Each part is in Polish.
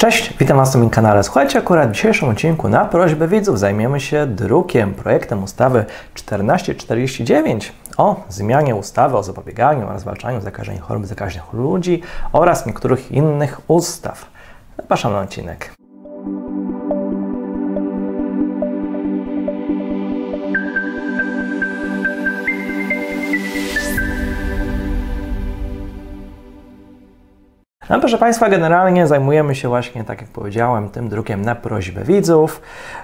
Cześć, witam Was na moim kanale. Słuchajcie, akurat w dzisiejszym odcinku na prośbę widzów zajmiemy się drukiem, projektem ustawy 1449 o zmianie ustawy o zapobieganiu oraz zwalczaniu zakażeń chorób zakaźnych ludzi oraz niektórych innych ustaw. Zapraszam na odcinek. No proszę Państwa, generalnie zajmujemy się właśnie, tak jak powiedziałem, tym drukiem na prośbę widzów.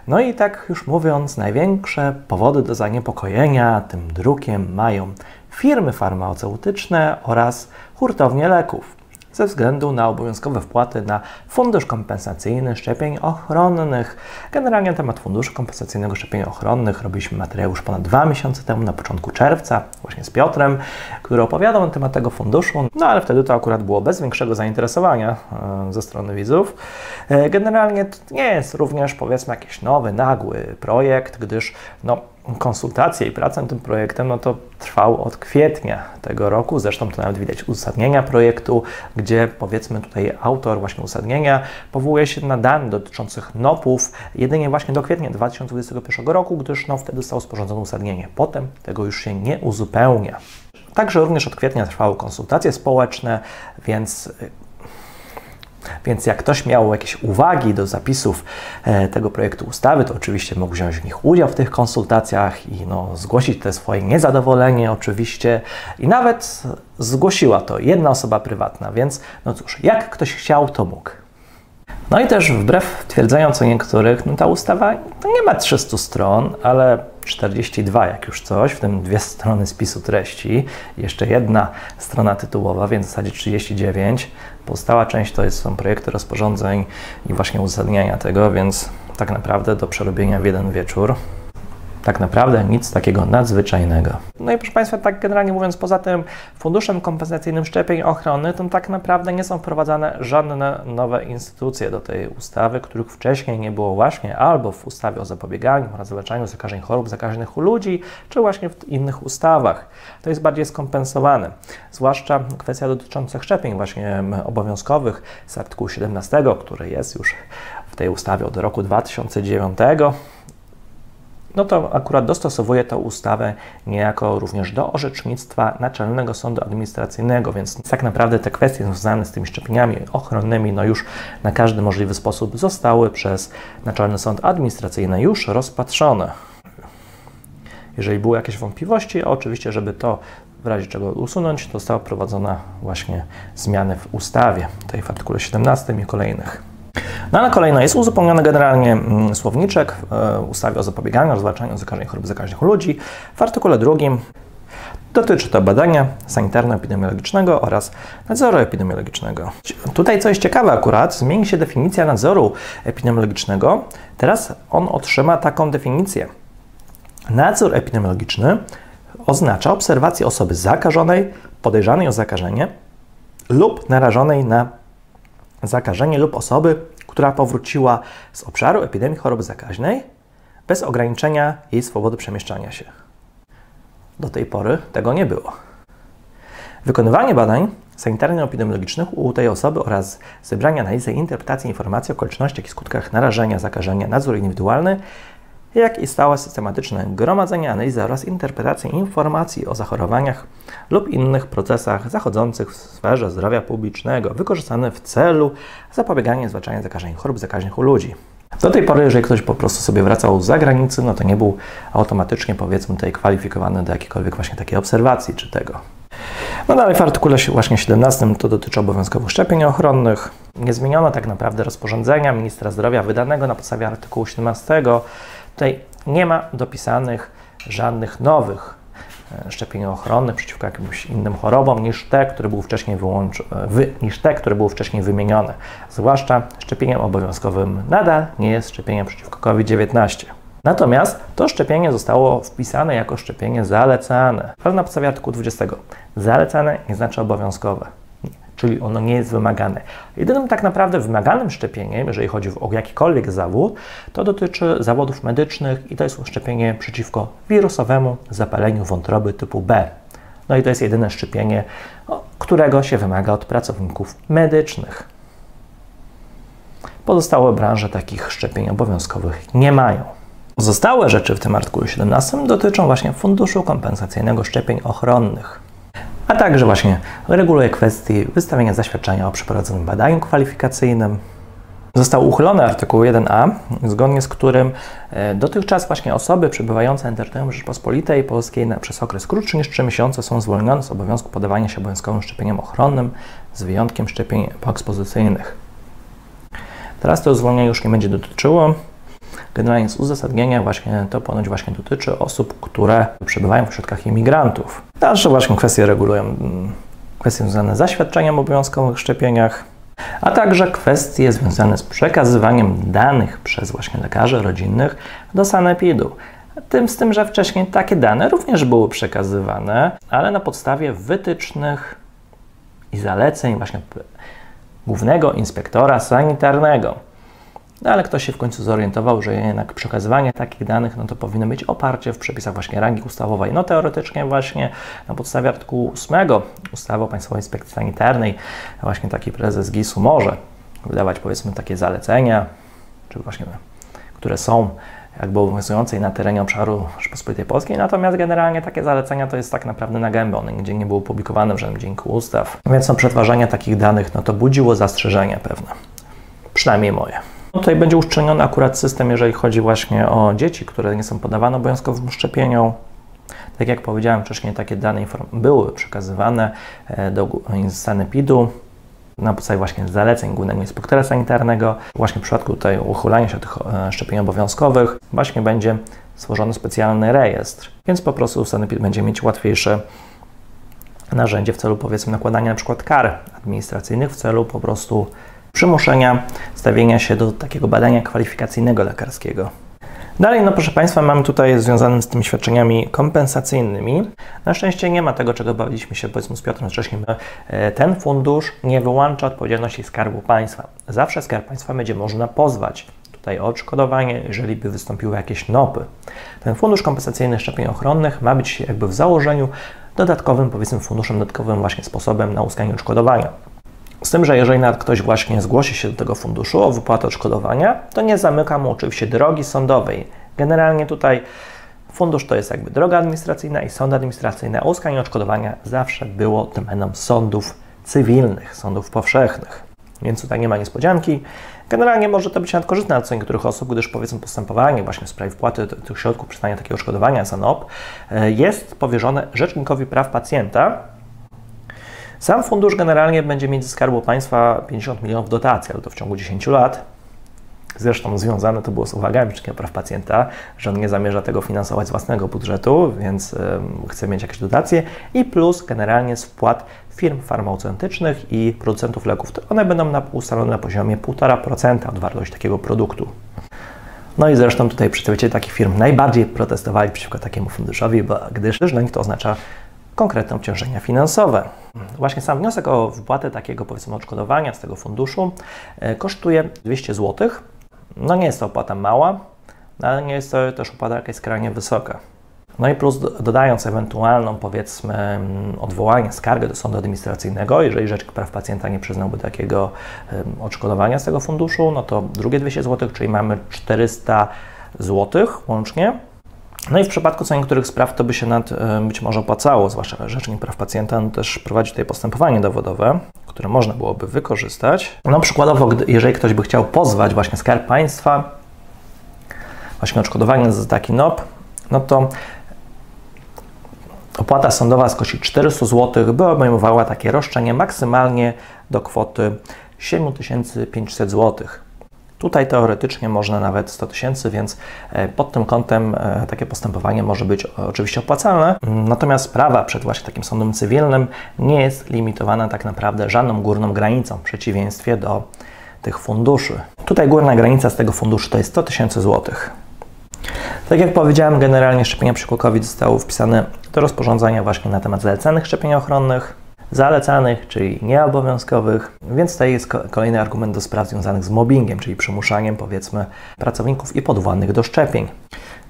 No i tak już mówiąc, największe powody do zaniepokojenia tym drukiem mają firmy farmaceutyczne oraz hurtownie leków ze względu na obowiązkowe wpłaty na Fundusz Kompensacyjny Szczepień Ochronnych. Generalnie na temat Funduszu Kompensacyjnego Szczepień Ochronnych robiliśmy materiał już ponad dwa miesiące temu, na początku czerwca, właśnie z Piotrem, który opowiadał na temat tego funduszu, no ale wtedy to akurat było bez większego zainteresowania e, ze strony widzów. E, generalnie to nie jest również powiedzmy jakiś nowy, nagły projekt, gdyż no, konsultacje i praca nad tym projektem, no to trwał od kwietnia tego roku. Zresztą to nawet widać uzasadnienia projektu, gdzie powiedzmy tutaj autor właśnie uzasadnienia powołuje się na dane dotyczących NOP-ów jedynie właśnie do kwietnia 2021 roku, gdyż no, wtedy zostało sporządzone uzasadnienie. Potem tego już się nie uzupełnia. Także również od kwietnia trwały konsultacje społeczne, więc więc jak ktoś miał jakieś uwagi do zapisów e, tego projektu ustawy, to oczywiście mógł wziąć w nich udział w tych konsultacjach i no, zgłosić te swoje niezadowolenie oczywiście. I nawet zgłosiła to jedna osoba prywatna, więc no cóż, jak ktoś chciał, to mógł. No i też wbrew twierdzeniom co niektórych, no ta ustawa nie ma 300 stron, ale 42 jak już coś, w tym dwie strony spisu treści, jeszcze jedna strona tytułowa, więc w zasadzie 39. Pozostała część to jest, są projekty rozporządzeń i właśnie uzasadniania tego, więc tak naprawdę do przerobienia w jeden wieczór tak naprawdę nic takiego nadzwyczajnego. No i proszę Państwa, tak generalnie mówiąc, poza tym funduszem kompensacyjnym szczepień ochrony, to tak naprawdę nie są wprowadzane żadne nowe instytucje do tej ustawy, których wcześniej nie było właśnie albo w ustawie o zapobieganiu oraz zwalczaniu zakażeń chorób zakaźnych u ludzi, czy właśnie w innych ustawach. To jest bardziej skompensowane. Zwłaszcza kwestia dotycząca szczepień właśnie obowiązkowych z artykułu 17, który jest już w tej ustawie od roku 2009 no to akurat dostosowuje tę ustawę niejako również do orzecznictwa Naczelnego Sądu Administracyjnego, więc tak naprawdę te kwestie związane z tymi szczepieniami ochronnymi no już na każdy możliwy sposób zostały przez Naczelny Sąd Administracyjny już rozpatrzone. Jeżeli były jakieś wątpliwości, oczywiście, żeby to w razie czego usunąć, została wprowadzona właśnie zmiany w ustawie, tej w artykule 17 i kolejnych. No ale kolejno jest uzupełniony generalnie mm, słowniczek e, ustawie o zapobieganiu zwalczaniu zakażeń chorób zakaźnych u ludzi. W artykule drugim dotyczy to badania sanitarno-epidemiologicznego oraz nadzoru epidemiologicznego. Tutaj co jest ciekawe akurat, zmieni się definicja nadzoru epidemiologicznego. Teraz on otrzyma taką definicję. Nadzór epidemiologiczny oznacza obserwację osoby zakażonej, podejrzanej o zakażenie lub narażonej na zakażenie lub osoby, która powróciła z obszaru epidemii choroby zakaźnej bez ograniczenia jej swobody przemieszczania się. Do tej pory tego nie było. Wykonywanie badań sanitarno-epidemiologicznych u tej osoby oraz zebranie analizy i interpretacji informacji o okolicznościach i skutkach narażenia, zakażenia, nadzór indywidualny jak i stałe systematyczne gromadzenie, analiza oraz interpretacja informacji o zachorowaniach lub innych procesach zachodzących w sferze zdrowia publicznego, wykorzystane w celu zapobiegania i zwalczania zakażeń chorób zakaźnych u ludzi. Do tej pory, jeżeli ktoś po prostu sobie wracał z zagranicy, no to nie był automatycznie, powiedzmy, tutaj kwalifikowany do jakiejkolwiek właśnie takiej obserwacji czy tego. No dalej w artykule właśnie 17 to dotyczy obowiązkowych szczepień ochronnych. Nie zmieniono tak naprawdę rozporządzenia ministra zdrowia wydanego na podstawie artykułu 17 Tutaj nie ma dopisanych żadnych nowych e, szczepień ochronnych przeciwko jakimś innym chorobom niż te, które były wcześniej. E, wy... niż te, które były wcześniej wymienione. Zwłaszcza szczepieniem obowiązkowym nadal nie jest szczepieniem przeciwko COVID-19. Natomiast to szczepienie zostało wpisane jako szczepienie zalecane, ale na podstawie artykułu 20. Zalecane nie znaczy obowiązkowe czyli ono nie jest wymagane. Jedynym tak naprawdę wymaganym szczepieniem, jeżeli chodzi o jakikolwiek zawód, to dotyczy zawodów medycznych i to jest szczepienie przeciwko wirusowemu zapaleniu wątroby typu B. No i to jest jedyne szczepienie, którego się wymaga od pracowników medycznych. Pozostałe branże takich szczepień obowiązkowych nie mają. Pozostałe rzeczy w tym artykule 17 dotyczą właśnie Funduszu Kompensacyjnego Szczepień Ochronnych, a także właśnie reguluje kwestii wystawienia zaświadczenia o przeprowadzonym badaniu kwalifikacyjnym. Został uchylony artykuł 1a, zgodnie z którym e, dotychczas właśnie osoby przebywające na terytorium Rzeczypospolitej Polskiej przez okres krótszy niż 3 miesiące są zwolnione z obowiązku podawania się obowiązkowym szczepieniom ochronnym z wyjątkiem szczepień poekspozycyjnych. Teraz to zwolnienie już nie będzie dotyczyło. Generalnie z uzasadnienia właśnie to ponoć właśnie dotyczy osób, które przebywają w ośrodkach imigrantów. Dalsze właśnie kwestie regulują mm, kwestie związane z zaświadczeniem obowiązkowych szczepieniach, a także kwestie związane z przekazywaniem danych przez właśnie lekarzy rodzinnych do sanepidu. Tym z tym, że wcześniej takie dane również były przekazywane, ale na podstawie wytycznych i zaleceń właśnie głównego inspektora sanitarnego. No ale ktoś się w końcu zorientował, że jednak przekazywanie takich danych no to powinno być oparcie w przepisach właśnie rangi ustawowej. No teoretycznie właśnie na podstawie artykułu 8 ustawy o Państwowej Inspekcji Sanitarnej właśnie taki prezes GIS-u może wydawać powiedzmy takie zalecenia, czy właśnie które są jakby obowiązującej na terenie obszaru Rzeczypospolitej Polskiej, natomiast generalnie takie zalecenia to jest tak naprawdę na gębę, one nigdzie nie były publikowane w żadnym dzienniku ustaw, więc no, przetwarzanie takich danych no to budziło zastrzeżenia pewne, przynajmniej moje. Tutaj będzie uszczelniony akurat system, jeżeli chodzi właśnie o dzieci, które nie są podawane obowiązkowym szczepieniom. Tak jak powiedziałem wcześniej, takie dane były przekazywane e, do sanepidu na podstawie właśnie zaleceń Głównego Inspektora Sanitarnego. Właśnie w przypadku tutaj uchylania się tych e, szczepień obowiązkowych właśnie będzie stworzony specjalny rejestr, więc po prostu sanepid będzie mieć łatwiejsze narzędzie w celu powiedzmy nakładania na przykład kar administracyjnych w celu po prostu przymuszenia stawienia się do takiego badania kwalifikacyjnego lekarskiego. Dalej, no proszę Państwa, mamy tutaj związane z tymi świadczeniami kompensacyjnymi. Na szczęście nie ma tego, czego bawiliśmy się powiedzmy z Piotrem wcześniej. E, ten fundusz nie wyłącza odpowiedzialności Skarbu Państwa. Zawsze Skarb Państwa będzie można pozwać tutaj o odszkodowanie, jeżeli by wystąpiły jakieś NOPy. Ten fundusz kompensacyjny szczepień ochronnych ma być jakby w założeniu dodatkowym, powiedzmy funduszem dodatkowym właśnie sposobem na uzyskanie odszkodowania. Z tym, że jeżeli nawet ktoś właśnie zgłosi się do tego funduszu o wypłatę odszkodowania, to nie zamyka mu oczywiście drogi sądowej. Generalnie tutaj fundusz to jest jakby droga administracyjna i sąd administracyjny, a uzyskanie odszkodowania zawsze było domeną sądów cywilnych, sądów powszechnych. Więc tutaj nie ma niespodzianki. Generalnie może to być nawet korzystne dla niektórych osób, gdyż powiedzmy postępowanie właśnie w sprawie wpłaty tych środków, przyznania takiego odszkodowania za NOP e, jest powierzone Rzecznikowi Praw Pacjenta, sam fundusz generalnie będzie mieć ze Skarbu Państwa 50 milionów dotacji, ale to w ciągu 10 lat. Zresztą związane to było z uwagami Rzecznika Praw Pacjenta, że on nie zamierza tego finansować z własnego budżetu, więc chce mieć jakieś dotacje i plus generalnie z wpłat firm farmaceutycznych i producentów leków. To one będą na, ustalone na poziomie 1,5% od wartości takiego produktu. No i zresztą tutaj przedstawiciele takich firm najbardziej protestowali przeciwko takiemu funduszowi, bo gdyż dla nich to oznacza konkretne obciążenia finansowe. Właśnie sam wniosek o wypłatę takiego powiedzmy odszkodowania z tego funduszu e, kosztuje 200 zł. No nie jest to opłata mała, ale nie jest to też opłata jakaś skrajnie wysoka. No i plus dodając ewentualną powiedzmy odwołanie, skargę do sądu administracyjnego, jeżeli Rzecznik Praw Pacjenta nie przyznałby takiego odszkodowania z tego funduszu, no to drugie 200 zł, czyli mamy 400 zł łącznie. No i w przypadku co niektórych spraw to by się nad, e, być może opłacało, zwłaszcza Rzecznik Praw Pacjenta no też prowadzi tutaj postępowanie dowodowe, które można byłoby wykorzystać. No przykładowo, jeżeli ktoś by chciał pozwać właśnie Skarb Państwa, właśnie odszkodowanie za taki NOP, no to opłata sądowa z kości 400 zł by obejmowała takie roszczenie maksymalnie do kwoty 7500 zł. Tutaj teoretycznie można nawet 100 tysięcy, więc e, pod tym kątem e, takie postępowanie może być oczywiście opłacalne. Natomiast sprawa przed właśnie takim sądem cywilnym nie jest limitowana tak naprawdę żadną górną granicą w przeciwieństwie do tych funduszy. Tutaj górna granica z tego funduszu to jest 100 tysięcy złotych. Tak jak powiedziałem, generalnie szczepienia przeciwko COVID zostały wpisane do rozporządzenia właśnie na temat zalecanych szczepień ochronnych zalecanych, czyli nieobowiązkowych, więc tutaj jest kolejny argument do spraw związanych z mobbingiem, czyli przymuszaniem powiedzmy pracowników i podwładnych do szczepień.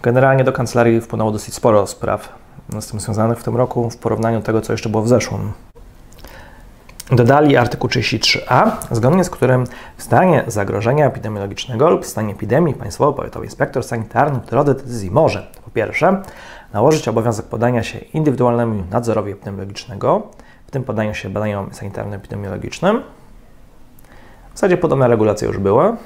Generalnie do kancelarii wpłynęło dosyć sporo spraw z tym związanych w tym roku w porównaniu do tego, co jeszcze było w zeszłym. Dodali artykuł 33a, zgodnie z którym w stanie zagrożenia epidemiologicznego lub w stanie epidemii Państwowy Powiatowy Inspektor Sanitarny w drodze decyzji może po pierwsze nałożyć obowiązek podania się indywidualnemu nadzorowi epidemiologicznego, w tym podaniu się badaniom sanitarno-epidemiologicznym. W zasadzie podobne regulacje już były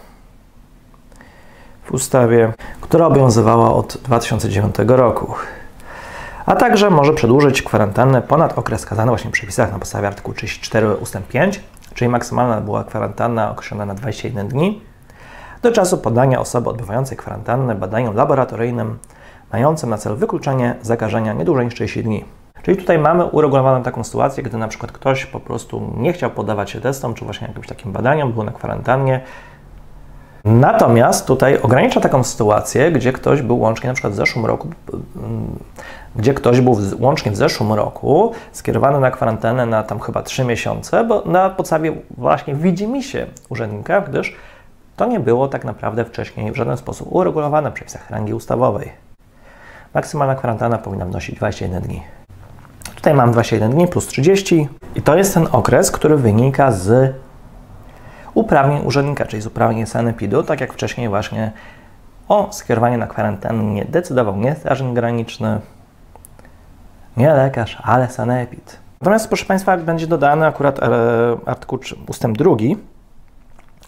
w ustawie, która obowiązywała od 2009 roku a także może przedłużyć kwarantannę ponad okres skazany właśnie w przepisach na podstawie artykułu 34 ust. 5, czyli maksymalna była kwarantanna określona na 21 dni, do czasu podania osoby odbywającej kwarantannę badaniom laboratoryjnym mającym na celu wykluczenie zakażenia nie dłużej niż 30 dni. Czyli tutaj mamy uregulowaną taką sytuację, gdy na przykład ktoś po prostu nie chciał poddawać się testom, czy właśnie jakimś takim badaniom, był na kwarantannie. Natomiast tutaj ogranicza taką sytuację, gdzie ktoś był łącznie na przykład w zeszłym roku gdzie ktoś był łącznie w zeszłym roku skierowany na kwarantannę na tam chyba 3 miesiące, bo na podstawie właśnie widzi się urzędnika, gdyż to nie było tak naprawdę wcześniej w żaden sposób uregulowane w przepisach rangi ustawowej. Maksymalna kwarantanna powinna wynosić 21 dni. Tutaj mam 21 dni plus 30 i to jest ten okres, który wynika z uprawnień urzędnika, czyli z uprawnień sanepidu, tak jak wcześniej właśnie o skierowaniu na kwarantannę decydował nie strażnik graniczny, nie lekarz, ale sanepid. Natomiast, proszę Państwa, będzie dodany akurat e, artykuł ustęp drugi,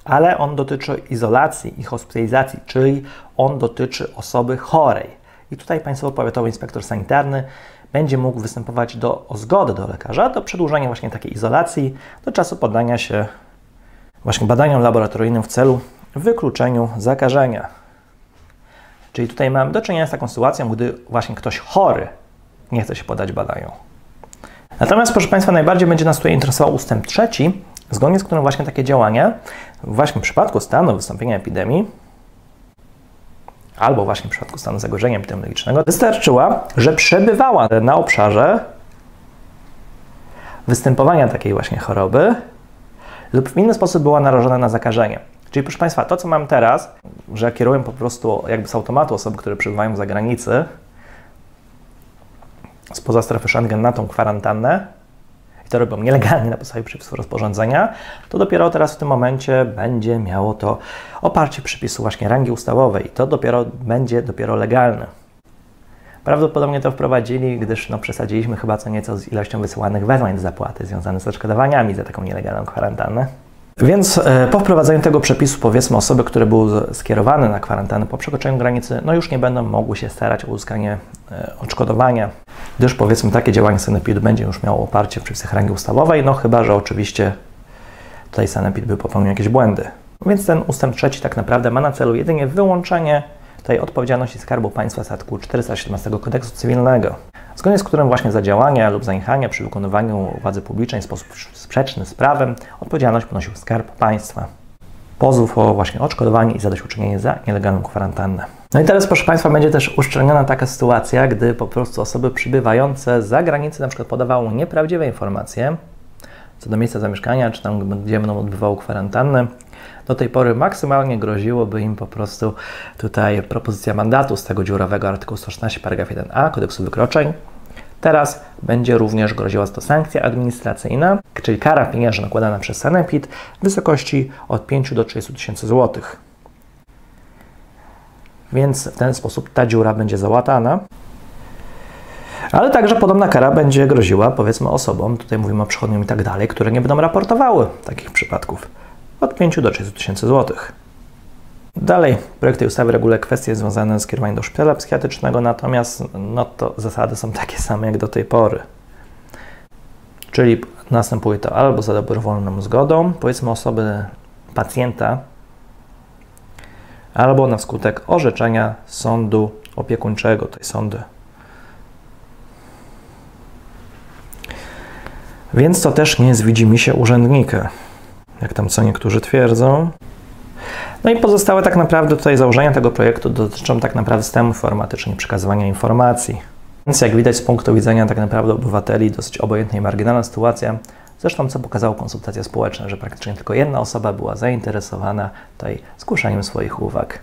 ale on dotyczy izolacji i hospitalizacji, czyli on dotyczy osoby chorej. I tutaj Państwowy Powiatowy Inspektor Sanitarny będzie mógł występować do, o zgodę do lekarza do przedłużenia właśnie takiej izolacji do czasu poddania się właśnie badaniom laboratoryjnym w celu wykluczeniu zakażenia. Czyli tutaj mamy do czynienia z taką sytuacją, gdy właśnie ktoś chory nie chce się podać badaniom. Natomiast, proszę Państwa, najbardziej będzie nas tutaj interesował ustęp trzeci, zgodnie z którym właśnie takie działania, właśnie w przypadku stanu wystąpienia epidemii, albo właśnie w przypadku stanu zagrożenia epidemiologicznego, wystarczyła, że przebywała na obszarze występowania takiej właśnie choroby lub w inny sposób była narażona na zakażenie. Czyli proszę Państwa, to co mam teraz, że kieruję po prostu jakby z automatu osoby, które przebywają za granicy, spoza strefy Schengen na tą kwarantannę to robią nielegalnie na podstawie przepisów rozporządzenia, to dopiero teraz w tym momencie będzie miało to oparcie przepisu właśnie rangi ustawowej to dopiero będzie dopiero legalne. Prawdopodobnie to wprowadzili, gdyż no, przesadziliśmy chyba co nieco z ilością wysyłanych wezwań do zapłaty związanych z odszkodowaniami za taką nielegalną kwarantannę. Więc e, po wprowadzeniu tego przepisu, powiedzmy, osoby, które były skierowane na kwarantannę po przekroczeniu granicy, no już nie będą mogły się starać o uzyskanie e, odszkodowania, gdyż powiedzmy takie działanie sanepidu będzie już miało oparcie w przepisach rangi ustawowej, no chyba, że oczywiście tutaj sanepid by popełnił jakieś błędy. Więc ten ustęp trzeci tak naprawdę ma na celu jedynie wyłączenie tej odpowiedzialności Skarbu Państwa z artykułu 417 Kodeksu Cywilnego, zgodnie z którym właśnie za działania lub zaniechania przy wykonywaniu władzy publicznej w sposób sprzeczny z prawem odpowiedzialność ponosił Skarb Państwa. Pozów o właśnie odszkodowanie i zadośćuczynienie za nielegalną kwarantannę. No i teraz, proszę Państwa, będzie też uszczelniona taka sytuacja, gdy po prostu osoby przybywające za granicę na przykład podawały nieprawdziwe informacje co do miejsca zamieszkania, czy tam, gdzie będą odbywały kwarantannę, do tej pory maksymalnie groziłoby im po prostu tutaj propozycja mandatu z tego dziurowego artykułu 116 paragraf 1a kodeksu wykroczeń. Teraz będzie również groziła to sankcja administracyjna, czyli kara pieniężna nakładana przez Sanepid w wysokości od 5 do 30 tysięcy złotych. Więc w ten sposób ta dziura będzie załatana. Ale także podobna kara będzie groziła, powiedzmy, osobom, tutaj mówimy o przychodniom i tak dalej, które nie będą raportowały takich przypadków od 5 do 30 tysięcy złotych. Dalej, projekt tej ustawy reguluje kwestie związane z kierowaniem do szpitala psychiatrycznego, natomiast no to zasady są takie same jak do tej pory. Czyli następuje to albo za dobrowolną zgodą, powiedzmy osoby pacjenta, albo na skutek orzeczenia sądu opiekuńczego, tej sądy. Więc to też nie jest widzimy się urzędnika jak tam co niektórzy twierdzą. No i pozostałe tak naprawdę tutaj założenia tego projektu dotyczą tak naprawdę systemu informatycznego przekazywania informacji. Więc jak widać z punktu widzenia tak naprawdę obywateli dosyć obojętna i marginalna sytuacja, zresztą co pokazało konsultacje społeczne, że praktycznie tylko jedna osoba była zainteresowana tutaj zgłaszaniem swoich uwag.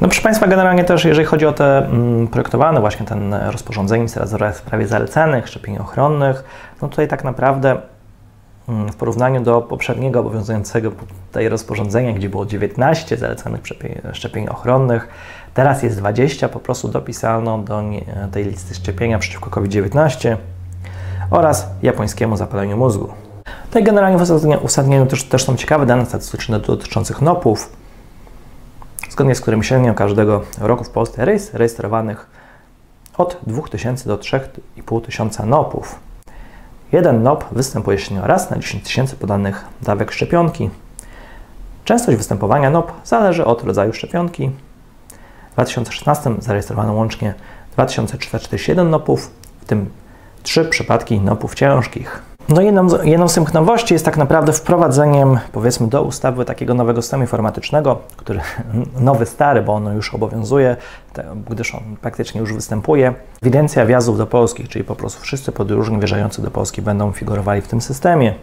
No proszę Państwa, generalnie też jeżeli chodzi o te mm, projektowane właśnie ten rozporządzenie Ministra Zdrowia w sprawie zalecanych szczepień ochronnych, no tutaj tak naprawdę w porównaniu do poprzedniego obowiązującego tutaj rozporządzenia, gdzie było 19 zalecanych szczepień, ochronnych, teraz jest 20, po prostu dopisano do tej listy szczepienia przeciwko COVID-19 oraz japońskiemu zapaleniu mózgu. Tutaj generalnie w uzasadnieniu też, też są ciekawe dane statystyczne dotyczących NOP-ów, zgodnie z którym średnio każdego roku w Polsce jest rejestrowanych od 2000 do 3500 NOP-ów. Jeden NOP występuje średnio raz na 10 tysięcy podanych dawek szczepionki. Częstość występowania NOP zależy od rodzaju szczepionki. W 2016 zarejestrowano łącznie 2441 NOP-ów, w tym 3 przypadki NOP-ów ciężkich. No jedną, jedną z tych nowości jest tak naprawdę wprowadzeniem, powiedzmy, do ustawy takiego nowego systemu informatycznego, który nowy, stary, bo on już obowiązuje, gdyż on praktycznie już występuje. Ewidencja wjazdów do Polski, czyli po prostu wszyscy podróżni wjeżdżający do Polski będą figurowali w tym systemie.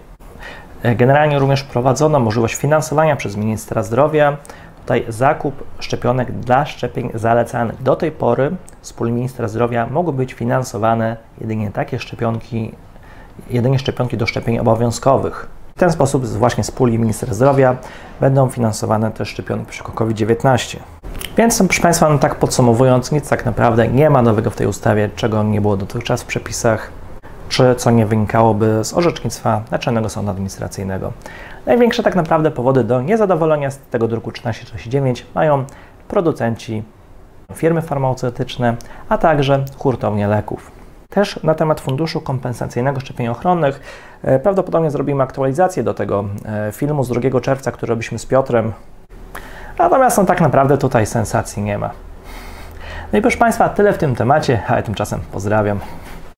Generalnie również wprowadzono możliwość finansowania przez ministra zdrowia tutaj zakup szczepionek dla szczepień zalecanych. Do tej pory z ministra zdrowia mogły być finansowane jedynie takie szczepionki jedynie szczepionki do szczepień obowiązkowych. W ten sposób właśnie z puli ministra zdrowia będą finansowane też szczepionki przeciwko COVID-19. Więc proszę Państwa, no tak podsumowując, nic tak naprawdę nie ma nowego w tej ustawie, czego nie było dotychczas w przepisach, czy co nie wynikałoby z orzecznictwa Naczelnego Sądu Administracyjnego. Największe tak naprawdę powody do niezadowolenia z tego druku 1339 mają producenci, firmy farmaceutyczne, a także hurtownie leków. Też na temat Funduszu Kompensacyjnego Szczepień Ochronnych e, prawdopodobnie zrobimy aktualizację do tego e, filmu z 2 czerwca, który robiliśmy z Piotrem. Natomiast no, tak naprawdę tutaj sensacji nie ma. No i proszę Państwa, tyle w tym temacie, a ja tymczasem pozdrawiam.